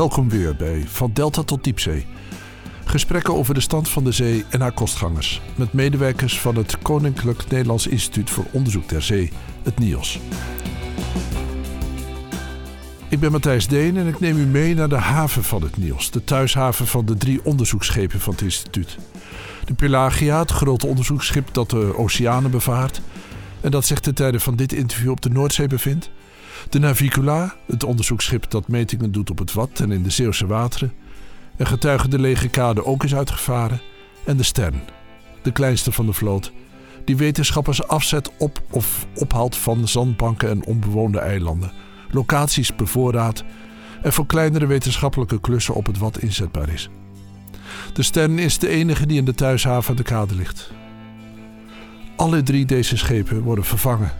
Welkom weer bij Van Delta tot Diepzee. Gesprekken over de stand van de zee en haar kostgangers. Met medewerkers van het Koninklijk Nederlands Instituut voor Onderzoek der Zee, het NIOS. Ik ben Matthijs Deen en ik neem u mee naar de haven van het NIOS. De thuishaven van de drie onderzoeksschepen van het instituut. De Pelagia, het grote onderzoeksschip dat de oceanen bevaart. En dat zich ten tijde van dit interview op de Noordzee bevindt. De Navicula, het onderzoeksschip dat metingen doet op het Wat en in de Zeeuwse wateren. En getuige de lege kade ook is uitgevaren. En de Stern, de kleinste van de vloot, die wetenschappers afzet op of ophaalt van zandbanken en onbewoonde eilanden. Locaties bevoorraad en voor kleinere wetenschappelijke klussen op het Wat inzetbaar is. De Stern is de enige die in de thuishaven de kade ligt. Alle drie deze schepen worden vervangen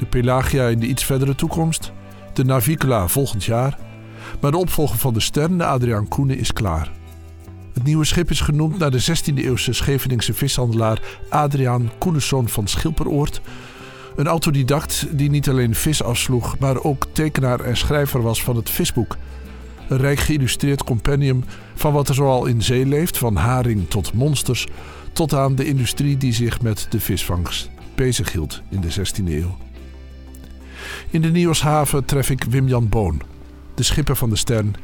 de Pelagia in de iets verdere toekomst, de Navicula volgend jaar, maar de opvolger van de Stern, de Adriaan Koenen, is klaar. Het nieuwe schip is genoemd naar de 16e-eeuwse Scheveningse vishandelaar Adriaan Koenesson van Schilperoort. Een autodidact die niet alleen vis afsloeg, maar ook tekenaar en schrijver was van het visboek. Een rijk geïllustreerd compendium van wat er zoal in zee leeft, van haring tot monsters, tot aan de industrie die zich met de visvangst bezighield in de 16e eeuw. In de Nieuwshaven tref ik Wim-Jan Boon, de schipper van de Stern,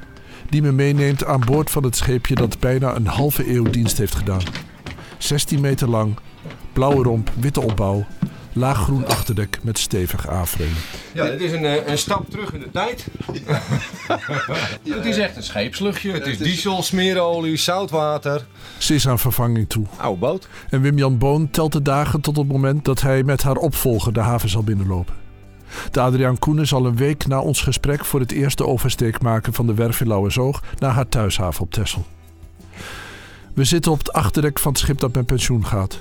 die me meeneemt aan boord van het scheepje dat bijna een halve eeuw dienst heeft gedaan. 16 meter lang, blauwe romp, witte opbouw, laaggroen achterdek met stevig aanframe. Ja, dit is een, eh, een stap terug in de tijd. het is echt een scheepsluchtje. Het is diesel, smeerolie, zoutwater. Ze is aan vervanging toe. Oude boot. En Wim-Jan Boon telt de dagen tot het moment dat hij met haar opvolger de haven zal binnenlopen. De Adriaan Koenen zal een week na ons gesprek voor het eerste oversteek maken van de werf in Lauwersoog naar haar thuishaven op Texel. We zitten op het achterdek van het schip dat met pensioen gaat.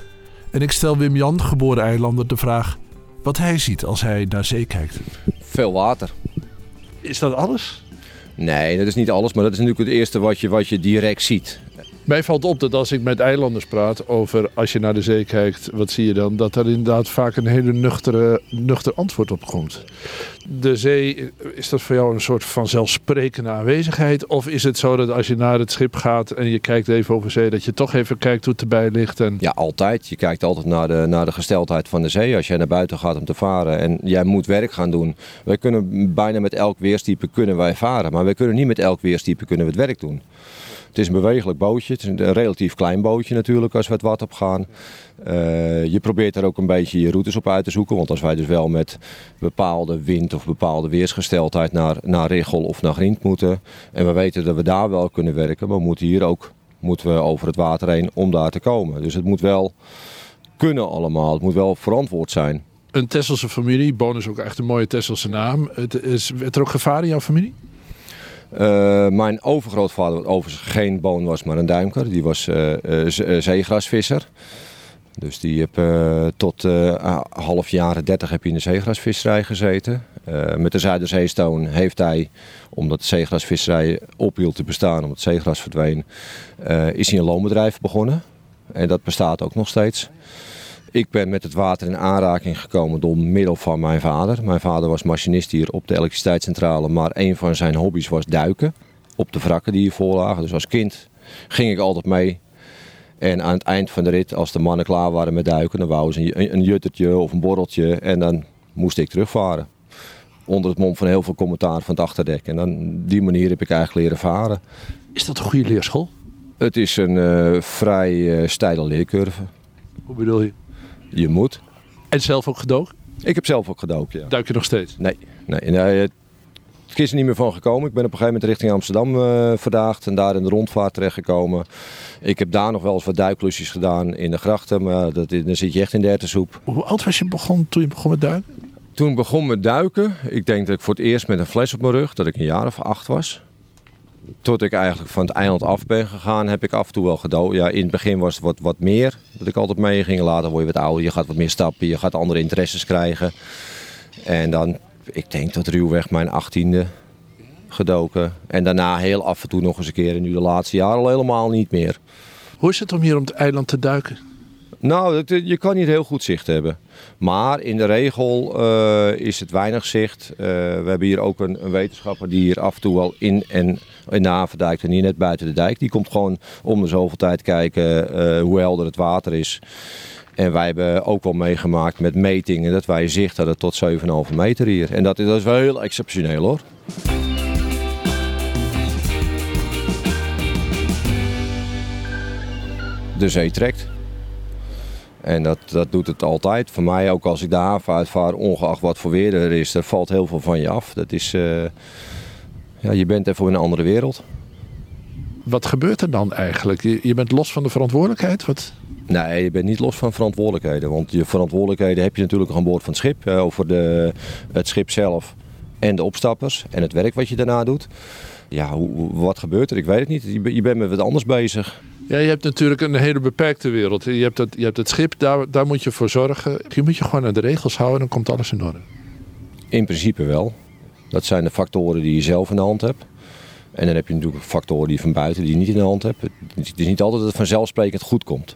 En ik stel Wim Jan, geboren eilander, de vraag wat hij ziet als hij naar zee kijkt. Veel water. Is dat alles? Nee, dat is niet alles, maar dat is natuurlijk het eerste wat je, wat je direct ziet. Mij valt op dat als ik met eilanders praat over als je naar de zee kijkt, wat zie je dan? Dat er inderdaad vaak een hele nuchtere, nuchter antwoord op komt. De zee, is dat voor jou een soort van zelfsprekende aanwezigheid? Of is het zo dat als je naar het schip gaat en je kijkt even over zee, dat je toch even kijkt hoe het erbij ligt? En... Ja, altijd. Je kijkt altijd naar de, naar de gesteldheid van de zee. Als jij naar buiten gaat om te varen en jij moet werk gaan doen. Wij kunnen bijna met elk weerstype kunnen wij varen, maar wij kunnen niet met elk weerstype kunnen we het werk doen. Het is een bewegelijk bootje. Het is een relatief klein bootje natuurlijk als we het wat op gaan. Uh, je probeert er ook een beetje je routes op uit te zoeken. Want als wij dus wel met bepaalde wind of bepaalde weersgesteldheid naar, naar Richel of naar Grient moeten. En we weten dat we daar wel kunnen werken. Maar we moeten hier ook moeten we over het water heen om daar te komen. Dus het moet wel kunnen allemaal. Het moet wel verantwoord zijn. Een Tesselse familie. Boon is ook echt een mooie Tesselse naam. Het is, werd er ook gevaar in jouw familie? Uh, mijn overgrootvader, wat overigens geen boon was, maar een duimker, die was uh, zeegrasvisser. Dus die heb tot half jaren 30 heb in de zeegrasvisserij gezeten. met de Zuiderzeestoon heeft hij, omdat de zeegrasvisserij ophield te bestaan, omdat zeegras verdween, is hij een loonbedrijf begonnen. En dat bestaat ook nog steeds. Ik ben met het water in aanraking gekomen door middel van mijn vader. Mijn vader was machinist hier op de elektriciteitscentrale, maar een van zijn hobby's was duiken. Op de wrakken die hiervoor lagen. Dus als kind ging ik altijd mee. En aan het eind van de rit, als de mannen klaar waren met duiken, dan wouden ze een, een juttertje of een borreltje. En dan moest ik terugvaren. Onder het mom van heel veel commentaar van het achterdek. En dan die manier heb ik eigenlijk leren varen. Is dat een goede leerschool? Het is een uh, vrij uh, steile leercurve. Hoe bedoel je? Je moet. En zelf ook gedoken? Ik heb zelf ook gedoken, ja. Duik je nog steeds? Nee, nee, nee het is er niet meer van gekomen. Ik ben op een gegeven moment richting Amsterdam uh, verdaagd en daar in de rondvaart terechtgekomen. Ik heb daar nog wel eens wat duiklusjes gedaan in de grachten, maar dat, dan zit je echt in de soep. Hoe oud was je begon, toen je begon met duiken? Toen ik begon met duiken, ik denk dat ik voor het eerst met een fles op mijn rug, dat ik een jaar of acht was tot ik eigenlijk van het eiland af ben gegaan, heb ik af en toe wel gedood. Ja, in het begin was het wat, wat meer, dat ik altijd mee ging. Later word je wat ouder, je gaat wat meer stappen, je gaat andere interesses krijgen. En dan, ik denk tot ruwweg mijn achttiende gedoken. En daarna heel af en toe nog eens een keer. En nu de laatste jaren al helemaal niet meer. Hoe is het om hier op het eiland te duiken? Nou, dat, je kan niet heel goed zicht hebben. Maar in de regel uh, is het weinig zicht. Uh, we hebben hier ook een, wetenschapper die hier af en toe wel in en in de Havendijk en hier net buiten de dijk. Die komt gewoon om de zoveel tijd kijken hoe helder het water is. En wij hebben ook wel meegemaakt met metingen dat wij zicht hadden tot 7,5 meter hier. En dat, dat is wel heel exceptioneel hoor. De zee trekt. En dat, dat doet het altijd. Voor mij ook als ik de haven uitvaar, ongeacht wat voor weer er is, er valt heel veel van je af. Dat is, uh, ja, je bent even in een andere wereld. Wat gebeurt er dan eigenlijk? Je, je bent los van de verantwoordelijkheid? Wat? Nee, je bent niet los van verantwoordelijkheden. Want je verantwoordelijkheden heb je natuurlijk aan boord van het schip. over de, het schip zelf en de opstappers en het werk wat je daarna doet. Ja, hoe, wat gebeurt er? Ik weet het niet. Je, je bent met wat anders bezig. Ja, je hebt natuurlijk een hele beperkte wereld. Je hebt het, je hebt het schip, daar, daar moet je voor zorgen. Je moet je gewoon aan de regels houden en dan komt alles in orde. In principe wel. Dat zijn de factoren die je zelf in de hand hebt. En dan heb je natuurlijk factoren die van buiten die je niet in de hand hebt. Het is niet altijd dat het vanzelfsprekend goed komt.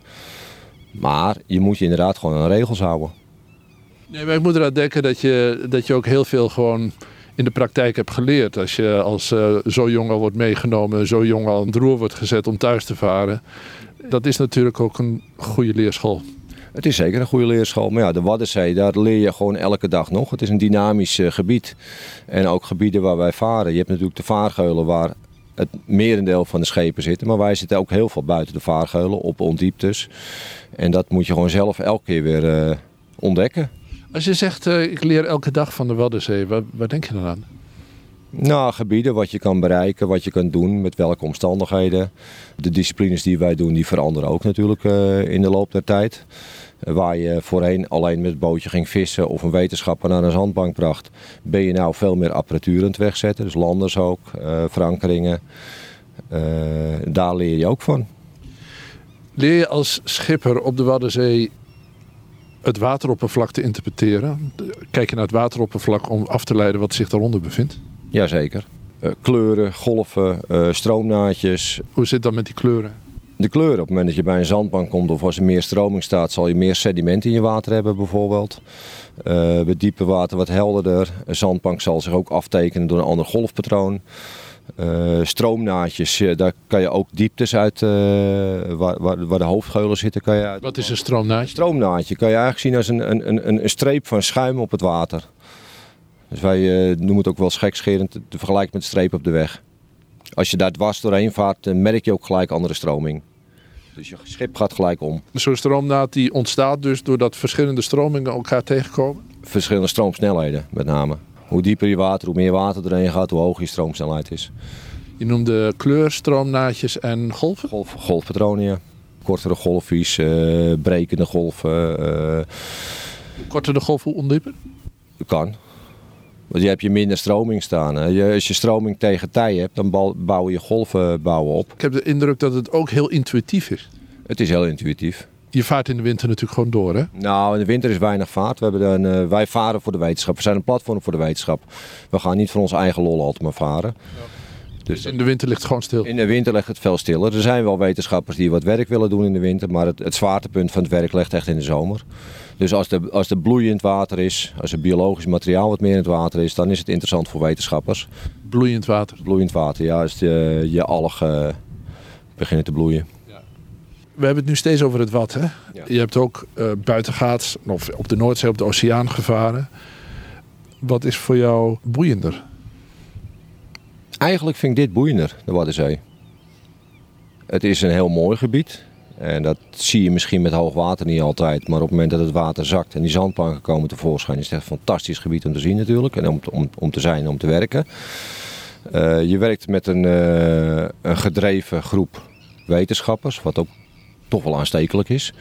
Maar je moet je inderdaad gewoon aan de regels houden. Nee, maar ik moet eraan denken dat je, dat je ook heel veel gewoon in de praktijk hebt geleerd. Als je als uh, zo jong wordt meegenomen, zo jong aan het roer wordt gezet om thuis te varen. Dat is natuurlijk ook een goede leerschool. Het is zeker een goede leerschool. Maar ja, de Waddenzee, daar leer je gewoon elke dag nog. Het is een dynamisch uh, gebied. En ook gebieden waar wij varen. Je hebt natuurlijk de vaargeulen waar het merendeel van de schepen zitten. Maar wij zitten ook heel veel buiten de vaargeulen op ondieptes. En dat moet je gewoon zelf elke keer weer uh, ontdekken. Als je zegt, uh, ik leer elke dag van de Waddenzee, waar, denk je dan aan? Nou, gebieden, wat je kan bereiken, wat je kan doen, met welke omstandigheden. De disciplines die wij doen, die veranderen ook natuurlijk uh, in de loop der tijd. Uh, waar je voorheen alleen met het bootje ging vissen of een wetenschapper naar een zandbank bracht, ben je nou veel meer apparatuur aan het wegzetten. Dus landers ook, uh, verankeringen. daar leer je ook van. Leer je als schipper op de Waddenzee het wateroppervlak te interpreteren? Kijk je naar het wateroppervlak om af te leiden wat zich daaronder bevindt? Jazeker. Uh, kleuren, golven, uh, stroomnaadjes. Hoe zit dat met die kleuren? De kleuren, op het moment dat je bij een zandbank komt of als er meer stroming staat, zal je meer sediment in je water hebben bijvoorbeeld. Uh, bij diepe water wat helderder. Een zandbank zal zich ook aftekenen door een ander golfpatroon. Uh, stroomnaadjes, daar kan je ook dieptes uit, uh, waar, waar, waar, de hoofdgeulen zitten. Kan je uit... Wat is een stroomnaadje? Stroomnaadje kan je eigenlijk zien als een, een, een, een streep van schuim op het water. Dus wij uh, noemen het ook wel schekscherend te vergelijken met de streep op de weg. Als je daar dwars doorheen vaart, dan merk je ook gelijk andere stroming. Dus je schip gaat gelijk om. Zo'n stroomnaad die ontstaat dus doordat verschillende stromingen elkaar tegenkomen? Verschillende stroomsnelheden met name. Hoe dieper je water, hoe meer water erheen gaat, hoe hoger je stroomsnelheid is. Je noemde kleurstroomnaadjes en golven? Golf, golfpatronen, ja. Kortere golfjes, uh, brekende golven. Uh... Korter de golf, hoe ondieper? Kan. Want je hebt je minder stroming staan. Hè. als je stroming tegen tij hebt, dan bouw je golven bouwen op. Ik heb de indruk dat het ook heel intuïtief is. Het is heel intuïtief. Je vaart in de winter natuurlijk gewoon door, hè? Nou, in de winter is weinig vaart. We hebben een, uh, wij varen voor de wetenschap. We zijn een platform voor de wetenschap. We gaan niet voor onze eigen lol altijd maar varen. Ja. Dus in de winter ligt het gewoon stil? In de winter ligt het veel stiller. Er zijn wel wetenschappers die wat werk willen doen in de winter. Maar het, het zwaartepunt van het werk ligt echt in de zomer. Dus als er, als bloeiend water is, als er biologisch materiaal wat meer in het water is, dan is het interessant voor wetenschappers. Bloeiend water? Bloeiend water, ja. Als je, je algen beginnen te bloeien. We hebben het nu steeds over het wat, hè? Ja. Je hebt ook uh, buitengaats, of op de Noordzee, op de oceaan gevaren. Wat is voor jou boeiender? Eigenlijk vind ik dit boeiender, de Waddenzee. Het is een heel mooi gebied. En dat zie je misschien met hoog water niet altijd. Maar op het moment dat het water zakt en die zandbanken komen tevoorschijn, is het echt een fantastisch gebied om te zien natuurlijk. En om, om, om te zijn en om te werken. Uh, je werkt met een, uh, een gedreven groep wetenschappers, wat ook toch wel aanstekelijk is.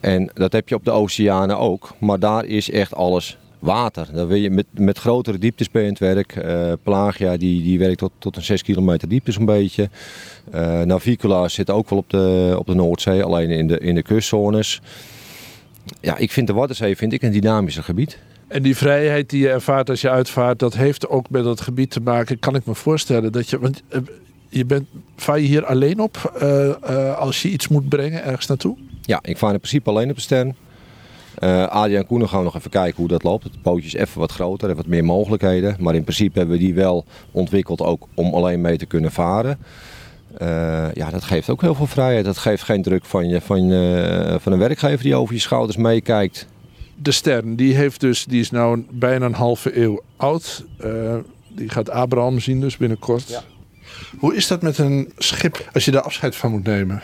En dat heb je op de oceanen ook. Maar daar is echt alles water. Dan wil je met, met grotere dieptes bij het werk. Uh, die, die werkt tot, tot een 6 kilometer diepte zo'n beetje. Uh, Navicula zit ook wel op de, op de Noordzee, alleen in de, in de kustzones. Ja, ik vind de Waddenzee vind ik een dynamischer gebied. En die vrijheid die je ervaart als je uitvaart, dat heeft ook met dat gebied te maken. Kan ik me voorstellen dat je. Want eh, je bent, vaar je hier alleen op uh, uh, als je iets moet brengen ergens naartoe? Ja, ik vaar in principe alleen op de Stern. Uh, Adriaan Koenen gaan we nog even kijken hoe dat loopt. Het bootje is even wat groter, heeft wat meer mogelijkheden. Maar in principe hebben we die wel ontwikkeld ook om alleen mee te kunnen varen. Uh, ja, dat geeft ook heel veel vrijheid. Dat geeft geen druk van, je, van, uh, van een werkgever die over je schouders meekijkt. De Stern, die, heeft dus, die is nu bijna een halve eeuw oud. die gaat Abraham zien dus binnenkort. Ja. Hoe is dat met een schip als je daar afscheid van moet nemen?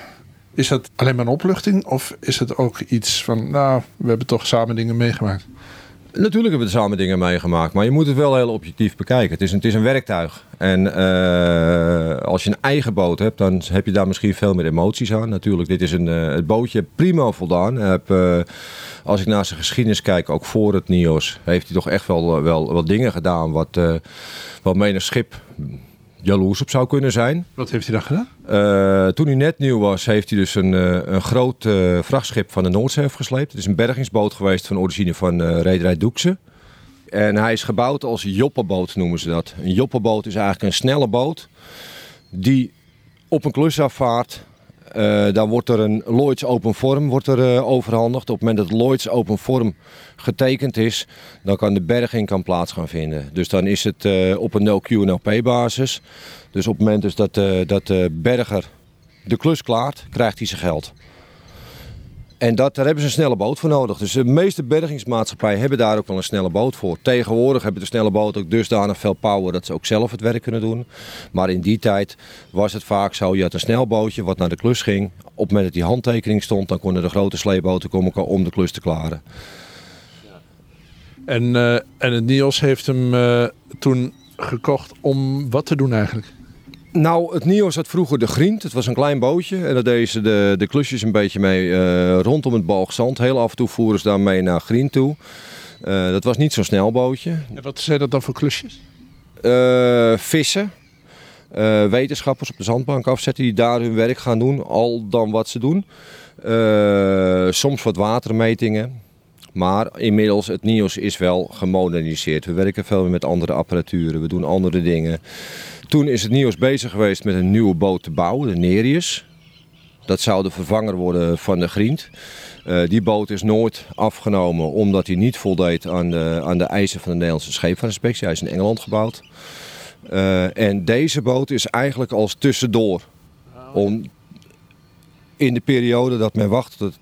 Is dat alleen maar een opluchting of is het ook iets van, nou, we hebben toch samen dingen meegemaakt? Natuurlijk hebben we samen dingen meegemaakt, maar je moet het wel heel objectief bekijken. Het is een, het is een werktuig. En uh, als je een eigen boot hebt, dan heb je daar misschien veel meer emoties aan. Natuurlijk, dit is een, uh, het bootje prima voldaan. Heb, uh, als ik naar zijn geschiedenis kijk, ook voor het NIOS, heeft hij toch echt wel, wel, wel dingen gedaan wat, wat menig schip jaloers op zou kunnen zijn. Wat heeft hij dan gedaan? Uh, toen hij net nieuw was, heeft hij dus een, uh, een groot uh, vrachtschip van de Noordzee afgesleept. Het is een bergingsboot geweest van origine van Rederij Doekse. En hij is gebouwd als joppenboot, noemen ze dat. Een joppenboot is eigenlijk een snelle boot die op een klus afvaart uh, dan wordt er een Lloyds Open Form wordt er, uh, overhandigd. Op het moment dat Lloyds Open Form getekend is, dan kan de berging kan plaats gaan vinden. Dus dan is het uh, op een no-Q basis. Dus op het moment dus dat, dat de berger de klus klaart, krijgt hij zijn geld. En dat, daar hebben ze een snelle boot voor nodig. Dus de meeste bergingsmaatschappijen hebben daar ook wel een snelle boot voor. Tegenwoordig hebben de snelle boten ook dusdanig veel power dat ze ook zelf het werk kunnen doen. Maar in die tijd was het vaak zo, je had een snelbootje wat naar de klus ging. Op het moment dat die handtekening stond, dan konden de grote sleeboten komen om de klus te klaren. En, uh, en het NIOS heeft hem uh, toen gekocht om wat te doen eigenlijk? Nou, het NIOS had vroeger de Grient. Het was een klein bootje. En daar deden ze de, de klusjes een beetje mee uh, rondom het balgzand. Heel af en toe voeren ze daarmee naar Grient toe. Uh, dat was niet zo'n snel bootje. En wat zijn dat dan voor klusjes? Uh, vissen. wetenschappers op de zandbank afzetten die daar hun werk gaan doen. Al dan wat ze doen. soms wat watermetingen. Maar inmiddels, het NIOS is wel gemoderniseerd. We werken veel meer met andere apparaturen. We doen andere dingen. Toen is het NIOS bezig geweest met een nieuwe boot te bouwen, de Nereus. Dat zou de vervanger worden van de Grient. Uh, die boot is nooit afgenomen omdat hij niet voldeed aan de, aan de eisen van de Nederlandse scheepvaartinspectie. Hij is in Engeland gebouwd. Uh, en deze boot is eigenlijk als tussendoor. Om in de periode dat men wacht tot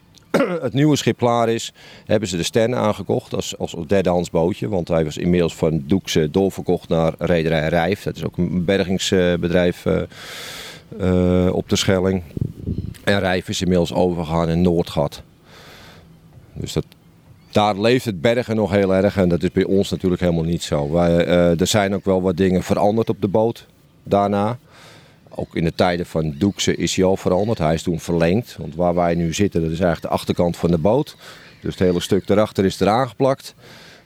het nieuwe schip klaar is, hebben ze de Stern aangekocht als, als derdehands bootje. Want hij was inmiddels van Doekse doorverkocht naar Rederij Rijf. Dat is ook een bergingsbedrijf uh, uh, op de Schelling. En Rijf is inmiddels overgegaan in Noordgat. Dus dat, daar leeft het bergen nog heel erg en dat is bij ons natuurlijk helemaal niet zo. Wij, uh, er zijn ook wel wat dingen veranderd op de boot daarna. Ook in de tijden van Doekse is hij al veranderd. Hij is toen verlengd. Want waar wij nu zitten, dat is eigenlijk de achterkant van de boot. Dus het hele stuk daarachter is eraan geplakt.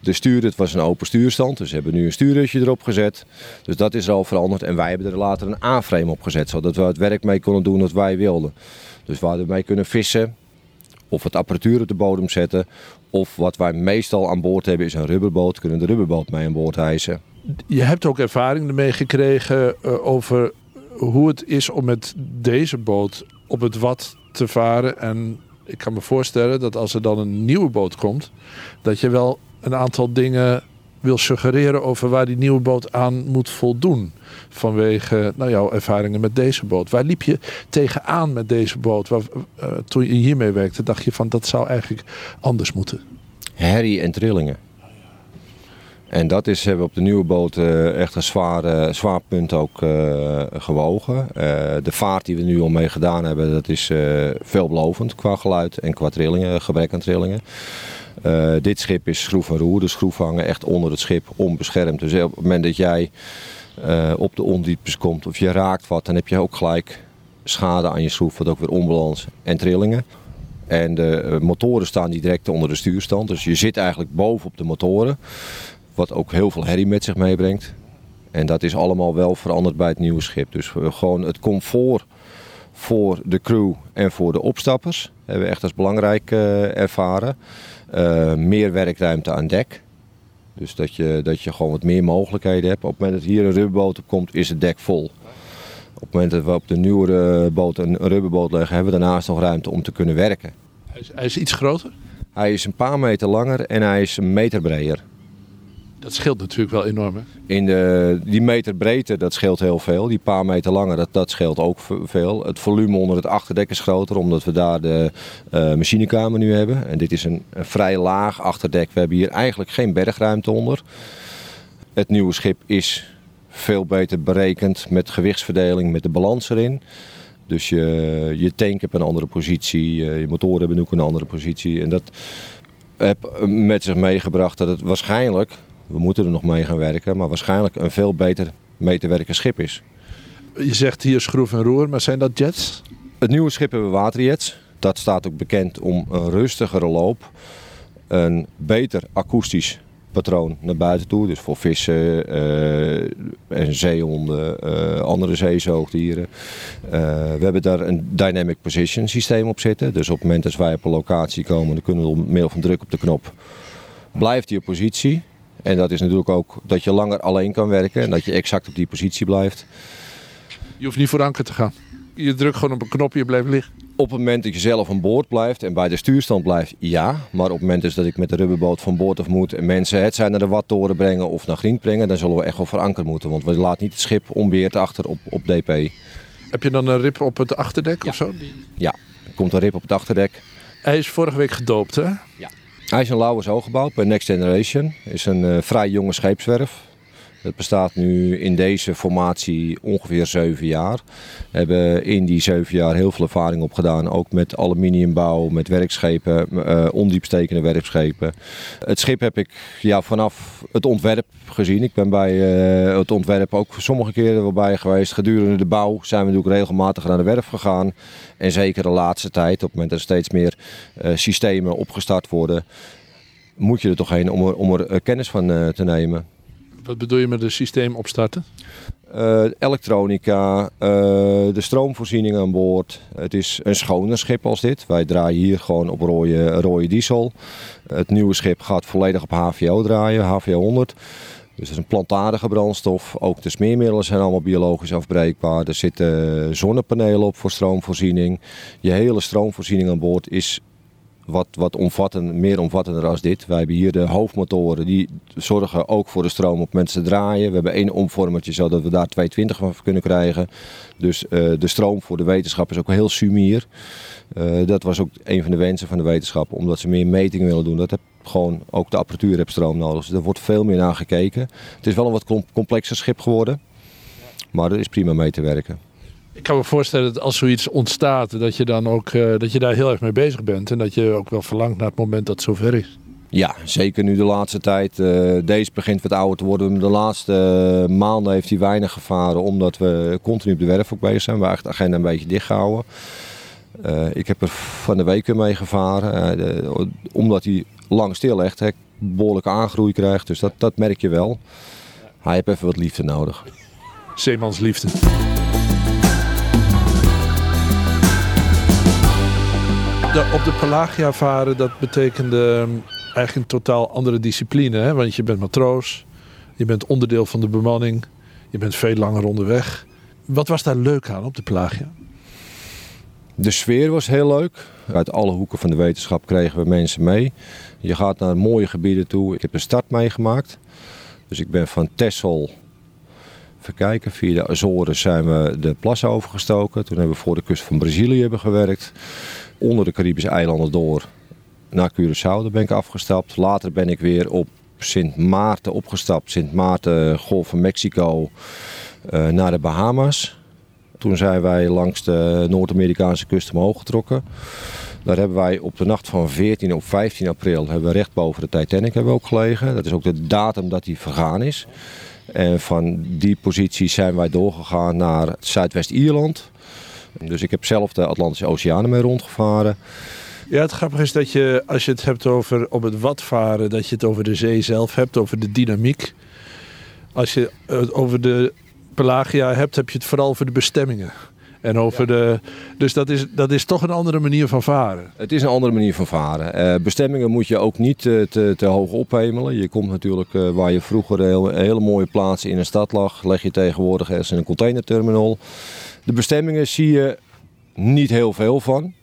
De stuur, het was een open stuurstand. Dus we hebben nu een stuurrutje erop gezet. Dus dat is al veranderd. En wij hebben er later een A-frame op gezet. Zodat we het werk mee konden doen wat wij wilden. Dus waar we mee kunnen vissen. Of het apparatuur op de bodem zetten. Of wat wij meestal aan boord hebben is een rubberboot. Kunnen de rubberboot mee aan boord hijsen. Je hebt ook ervaring ermee gekregen uh, over hoe het is om met deze boot op het wat te varen. En ik kan me voorstellen dat als er dan een nieuwe boot komt, dat je wel een aantal dingen wil suggereren over waar die nieuwe boot aan moet voldoen. Vanwege nou, jouw ervaringen met deze boot. Waar liep je tegenaan met deze boot? Waar, uh, toen je hiermee werkte, dacht je van dat zou eigenlijk anders moeten. Herrie en trillingen. En dat is, hebben we op de nieuwe boot uh, echt een zwaar, uh, zwaar punt ook uh, gewogen. de vaart die we nu al mee gedaan hebben, dat is veelbelovend qua geluid en qua trillingen, gebrek aan trillingen. dit schip is schroef en roer, de schroef hangen echt onder het schip onbeschermd. Dus op het moment dat jij op de ondieptes komt of je raakt wat, dan heb je ook gelijk schade aan je schroef, wat ook weer onbalans en trillingen. En de motoren staan die direct onder de stuurstand. Dus je zit eigenlijk boven op de motoren. Wat ook heel veel herrie met zich meebrengt. En dat is allemaal wel veranderd bij het nieuwe schip. Dus gewoon het comfort voor de crew en voor de opstappers hebben we echt als belangrijk uh, ervaren. Uh, meer werkruimte aan dek. Dus dat je, dat je gewoon wat meer mogelijkheden hebt. Op het moment dat hier een rubberboot op komt, is het dek vol. Op het moment dat we op de nieuwere boot een rubberboot leggen, hebben we daarnaast nog ruimte om te kunnen werken. Hij is, hij is iets groter? Hij is een paar meter langer en hij is een meter breder. Dat scheelt natuurlijk wel enorm. Hè? In de, die meter breedte, dat scheelt heel veel. Die paar meter langer, dat, dat scheelt ook veel. Het volume onder het achterdek is groter, omdat we daar de uh, machinekamer nu hebben. En dit is een, een, vrij laag achterdek. We hebben hier eigenlijk geen bergruimte onder. Het nieuwe schip is veel beter berekend met gewichtsverdeling, met de balans erin. Dus je, je tank hebt een andere positie, je motoren hebben ook een andere positie. En dat heb met zich meegebracht dat het waarschijnlijk we moeten er nog mee gaan werken, maar waarschijnlijk een veel beter mee te werken schip is. Je zegt hier schroef en roer, maar zijn dat jets? Het nieuwe schip hebben we waterjets. Dat staat ook bekend om een rustigere loop, een beter akoestisch patroon naar buiten toe. Dus voor vissen uh, en zeehonden, uh, andere zeezoogdieren. Uh, we hebben daar een dynamic position systeem op zitten. Dus op het moment dat wij op een locatie komen, dan kunnen we door middel van druk op de knop blijft die positie. En dat is natuurlijk ook dat je langer alleen kan werken en dat je exact op die positie blijft. Je hoeft niet voor anker te gaan. Je drukt gewoon op een knopje, je blijft liggen. Op het moment dat je zelf aan boord blijft en bij de stuurstand blijft, ja. Maar op het moment dus dat ik met de rubberboot van boord af moet en mensen het zijn naar de Wattoren brengen of naar Grien brengen, dan zullen we echt wel voor anker moeten. Want we laten niet het schip onbeheerd achter op, op DP. Heb je dan een rip op het achterdek ja. of zo? Ja, er komt een rip op het achterdek. Hij is vorige week gedoopt, hè? Ja. Hij is een gebouwd bij Next Generation. is een uh, vrij jonge scheepswerf. Het bestaat nu in deze formatie ongeveer zeven jaar. We hebben in die zeven jaar heel veel ervaring opgedaan. Ook met aluminiumbouw, met werkschepen, uh, ondiepstekende werkschepen. Het schip heb ik ja, vanaf het ontwerp gezien. Ik ben bij uh, het ontwerp ook sommige keren wel bij geweest. Gedurende de bouw zijn we natuurlijk regelmatig naar de werf gegaan. En zeker de laatste tijd, op het moment dat er steeds meer uh, systemen opgestart worden, moet je er toch heen om om er kennis van te nemen. Wat bedoel je met een systeem opstarten? Uh, elektronica, uh, de stroomvoorziening aan boord. Het is een schoner schip als dit. Wij draaien hier gewoon op rode, rode diesel. Het nieuwe schip gaat volledig op HVO draaien, HVO 100. Dus het is een plantaardige brandstof. Ook de smeermiddelen zijn allemaal biologisch afbreekbaar. Er zitten zonnepanelen op voor stroomvoorziening. Je hele stroomvoorziening aan boord is wat, wat omvattend, meer omvattender als dit. Wij hebben hier de hoofdmotoren, die zorgen ook voor de stroom op mensen draaien. We hebben één omvormertje, zodat we daar 220 van kunnen krijgen. Dus uh, de stroom voor de wetenschap is ook heel sumier. Uh, dat was ook een van de wensen van de wetenschap, omdat ze meer metingen willen doen. Dat heb gewoon ook de apparatuur heeft stroom nodig. Dus er wordt veel meer naar gekeken. Het is wel een wat complexer schip geworden, maar er is prima mee te werken. Ik kan me voorstellen dat als zoiets ontstaat, dat je dan ook uh, dat je daar heel erg mee bezig bent. En dat je ook wel verlangt naar het moment dat het zover is. Ja, zeker nu de laatste tijd. Uh, deze begint wat ouder te worden. De laatste uh, maanden heeft hij weinig gevaren, omdat we continu op de werf ook bezig zijn. We hebben de agenda een beetje dichtgehouden. ik heb er van de week mee gevaren. De, omdat hij lang stil legt, hè, behoorlijke aangroei krijgt. Dus dat, dat merk je wel. Hij heeft even wat liefde nodig. Zeemansliefde. Op de Pelagia varen, dat betekende eigenlijk een totaal andere discipline. Hè? Want je bent matroos, je bent onderdeel van de bemanning, je bent veel langer onderweg. Wat was daar leuk aan op de Pelagia? De sfeer was heel leuk. Uit alle hoeken van de wetenschap kregen we mensen mee. Je gaat naar mooie gebieden toe. Ik heb de start meegemaakt. Dus ik ben van Texel Even kijken, via de Azores zijn we de plas overgestoken. Toen hebben we voor de kust van Brazilië hebben gewerkt. Onder de Caribische eilanden door naar Curaçao, daar ben ik afgestapt. Later ben ik weer op Sint Maarten opgestapt. Sint Maarten, Golf van Mexico, uh, naar de Bahama's. Toen zijn wij langs de Noord-Amerikaanse kust omhoog getrokken. Daar hebben wij op de nacht van 14 op 15 april hebben we recht boven de Titanic hebben we ook gelegen. Dat is ook de datum dat die vergaan is. En van die positie zijn wij doorgegaan naar Zuidwest-Ierland. Dus ik heb zelf de Atlantische Oceanen mee rondgevaren. Ja, het grappige is dat je, als je het hebt over op het wat varen, dat je het over de zee zelf hebt, over de dynamiek. Als je het over de Pelagia hebt, heb je het vooral over de bestemmingen. En over ja. de, dus dat is, dat is toch een andere manier van varen. Het is een andere manier van varen. Uh, bestemmingen moet je ook niet uh, te, te, hoog ophemelen. Je komt natuurlijk uh, waar je vroeger een hele mooie plaatsen in een stad lag, leg je tegenwoordig ergens in een containerterminal. De bestemmingen zie je niet heel veel van.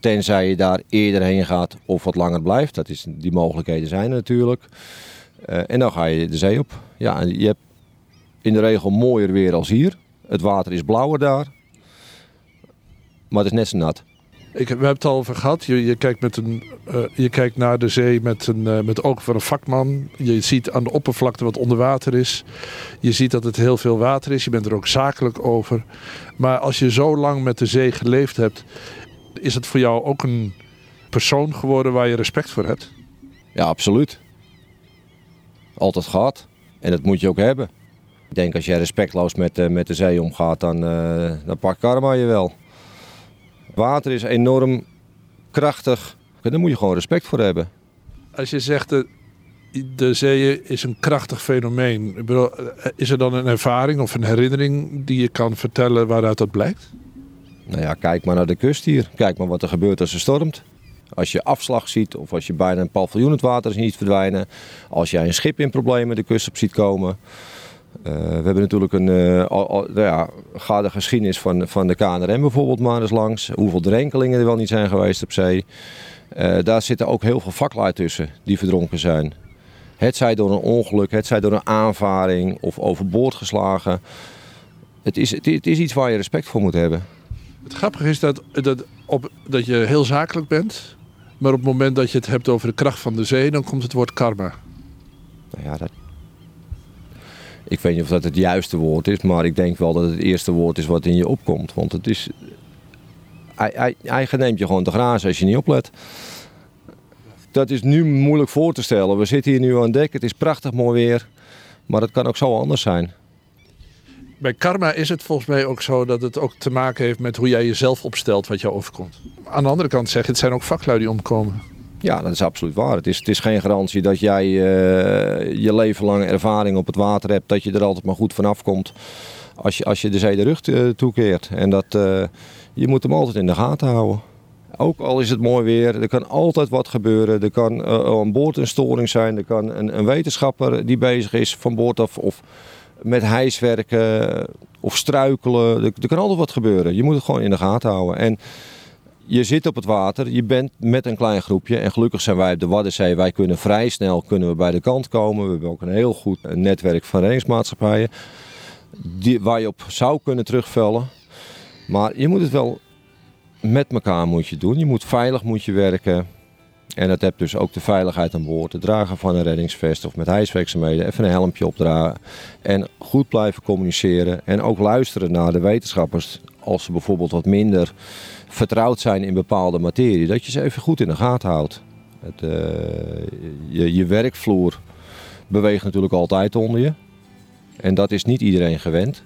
Tenzij je daar eerder heen gaat of wat langer blijft. Dat is, die mogelijkheden zijn er natuurlijk. Eh, en dan ga je de zee op. Ja, je hebt in de regel mooier weer als hier. Het water is blauwer daar. Maar het is net zo nat. Ik, we hebben het al over gehad. Je, je, kijkt, met een, uh, je kijkt naar de zee met, een, uh, met ogen van een vakman. Je ziet aan de oppervlakte wat onder water is. Je ziet dat het heel veel water is. Je bent er ook zakelijk over. Maar als je zo lang met de zee geleefd hebt, is het voor jou ook een persoon geworden waar je respect voor hebt? Ja, absoluut. Altijd gehad. En dat moet je ook hebben. Ik denk als jij respectloos met, uh, met de zee omgaat, dan, dan pakt karma je wel. Water is enorm krachtig. Daar moet je gewoon respect voor hebben. Als je zegt de, de zee is een krachtig fenomeen. Is er dan een ervaring of een herinnering die je kan vertellen waaruit dat blijkt? Nou ja, kijk maar naar de kust hier. Kijk maar wat er gebeurt als er stormt. Als je afslag ziet of als je bijna een paviljoen het water ziet verdwijnen. Als jij een schip in problemen de kust op ziet komen. Uh, we hebben natuurlijk een, uh, al, al, nou ja, ga de geschiedenis van, van de KNRM bijvoorbeeld maar eens langs. Hoeveel drenkelingen er wel niet zijn geweest op zee. Uh, daar zitten ook heel veel vaklui tussen die verdronken zijn. Het zij door een ongeluk, het zij door een aanvaring of overboord geslagen. Het is, het, het is iets waar je respect voor moet hebben. Het grappige is dat, dat, op, dat je heel zakelijk bent. Maar op het moment dat je het hebt over de kracht van de zee, dan komt het woord karma. Nou ja, dat, ik weet niet of dat het juiste woord is, maar ik denk wel dat het het eerste woord is wat in je opkomt. Want het is. Hij, neemt je gewoon te grazen als je niet oplet. Dat is nu moeilijk voor te stellen. We zitten hier nu aan dek, het is prachtig mooi weer. Maar het kan ook zo anders zijn. Bij karma is het volgens mij ook zo dat het ook te maken heeft met hoe jij jezelf opstelt wat jou overkomt. Aan de andere kant zeg het zijn ook vaklui die omkomen. Ja, dat is absoluut waar. Het is, het is geen garantie dat jij uh, je leven lang ervaring op het water hebt, dat je er altijd maar goed vanaf komt als je, als je de zee de rug toekeert. En dat, uh, je moet hem altijd in de gaten houden. Ook al is het mooi weer, er kan altijd wat gebeuren. Er kan aan boord een storing zijn, er kan een, een wetenschapper die bezig is van boord af of met hijswerken of struikelen. Er, er kan altijd wat gebeuren. Je moet het gewoon in de gaten houden. En je zit op het water, je bent met een klein groepje. En gelukkig zijn wij op de Waddenzee. Wij kunnen vrij snel kunnen we bij de kant komen. We hebben ook een heel goed netwerk van reddingsmaatschappijen. Die, waar je op zou kunnen terugvallen. Maar je moet het wel met elkaar moet je doen. Je moet veilig moet je werken. En dat hebt dus ook de veiligheid aan boord. Het dragen van een reddingsvest of met hijswerkzaamheden. Even een helmpje opdragen. En goed blijven communiceren. En ook luisteren naar de wetenschappers. Als ze bijvoorbeeld wat minder vertrouwd zijn in bepaalde materie, dat je ze even goed in de gaten houdt. Het, uh, je, je werkvloer beweegt natuurlijk altijd onder je. En dat is niet iedereen gewend.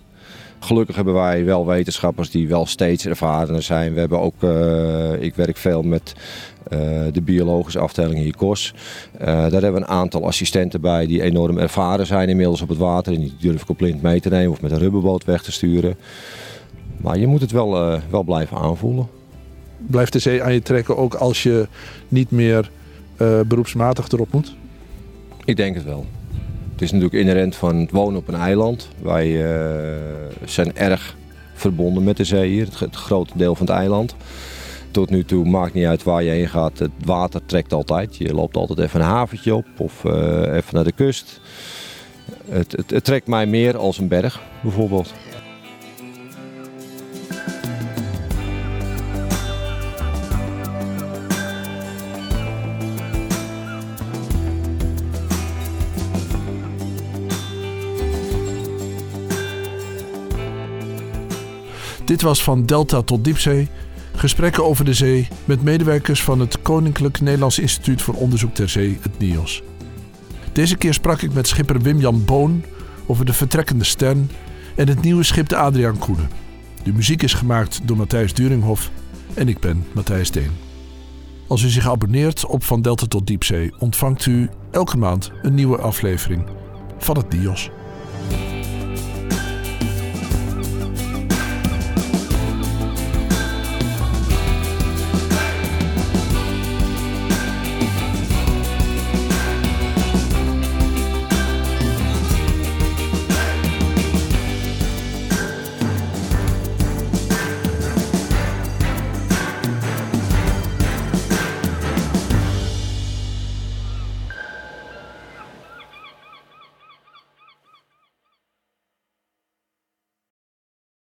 Gelukkig hebben wij wel wetenschappers die wel steeds ervarener zijn. We hebben ook, uh, ik werk veel met uh, de biologische afdeling hier KOS. Uh, daar hebben we een aantal assistenten bij die enorm ervaren zijn inmiddels op het water. En die durf ik op blind mee te nemen of met een rubberboot weg te sturen. Maar je moet het wel, uh, wel blijven aanvoelen. Blijft de zee aan je trekken ook als je niet meer uh, beroepsmatig erop moet? Ik denk het wel. Het is natuurlijk inherent van het wonen op een eiland. Wij uh, zijn erg verbonden met de zee hier, het, het grote deel van het eiland. Tot nu toe maakt niet uit waar je heen gaat. Het water trekt altijd. Je loopt altijd even een haventje op of even naar de kust. Het, het, het trekt mij meer als een berg bijvoorbeeld. Dit was van Delta tot Diepzee. Gesprekken over de zee met medewerkers van het Koninklijk Nederlands Instituut voor Onderzoek ter Zee, het NIOS. Deze keer sprak ik met schipper Wim-Jan Boon over de vertrekkende Stern en het nieuwe schip de Adriaan Koenen. De muziek is gemaakt door Matthijs Duringhoff en ik ben Matthijs Deen. Als u zich abonneert op Van Delta tot Diepzee, ontvangt u elke maand een nieuwe aflevering van het NIOS.